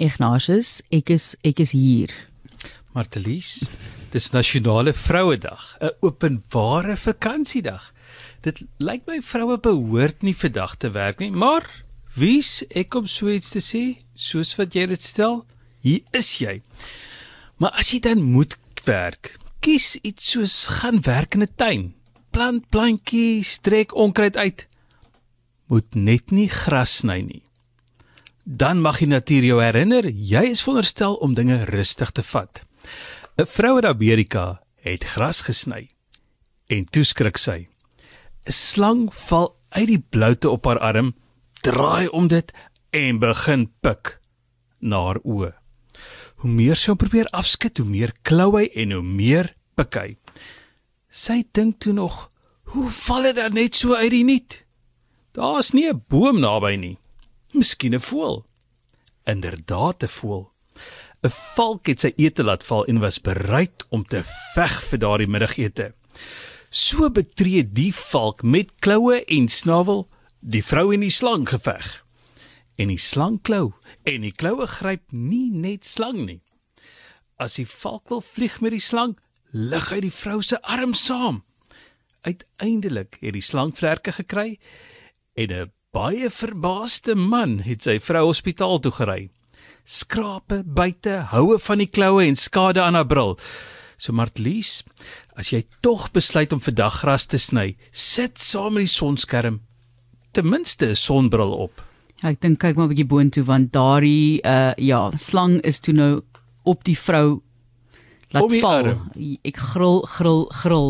Ignatius, ek is ek is hier. Martelies, dis nasionale vrouedag, 'n openbare vakansiedag. Dit lyk my vroue behoort nie vandag te werk nie, maar wie's ek om so iets te sê, soos wat jy dit stel? Hier is jy. Maar as jy dan moet werk, kies iets soos gaan werk in 'n tuin. Plant plantjies, trek onkruid uit. Moet net nie gras sny nie. Dan mag die natuur jou herinner jy is veronderstel om dinge rustig te vat. 'n Vrou in Amerika het gras gesny en toe skrik sy. 'n Slang val uit die bloute op haar arm, draai om dit en begin pik na haar oë. Hoe meer sy hom probeer afskud, hoe meer klou hy en hoe meer pik hy. Sy dink toe nog, hoe val dit dan net so uit die niet? Daar's nie 'n boom naby nie. Miskien 'n voël. Inderdaad 'n voël. 'n Valk het sy ete laat val en was bereid om te veg vir daardie middagete. So betree die valk met kloue en snavel die vrou en die slang geveg. En die slang klou en die kloue gryp nie net slang nie. As die valk wil vlieg met die slang, lig hy die vrou se arm saam. Uiteindelik het die slang vlerke gekry en 'n baie verbaasde man het sy vrou hospitaal toe gery. Skrape, buite, houe van die kloue en skade aan haar bril. So Martlies, as jy tog besluit om vandag gras te sny, sit saam met die sonskerm ten minste 'n sonbril op. Ja, ek dink kyk maar 'n bietjie boontoe want daardie uh ja, slang is toe nou op die vrou laat val. arm. Ek gril gril gril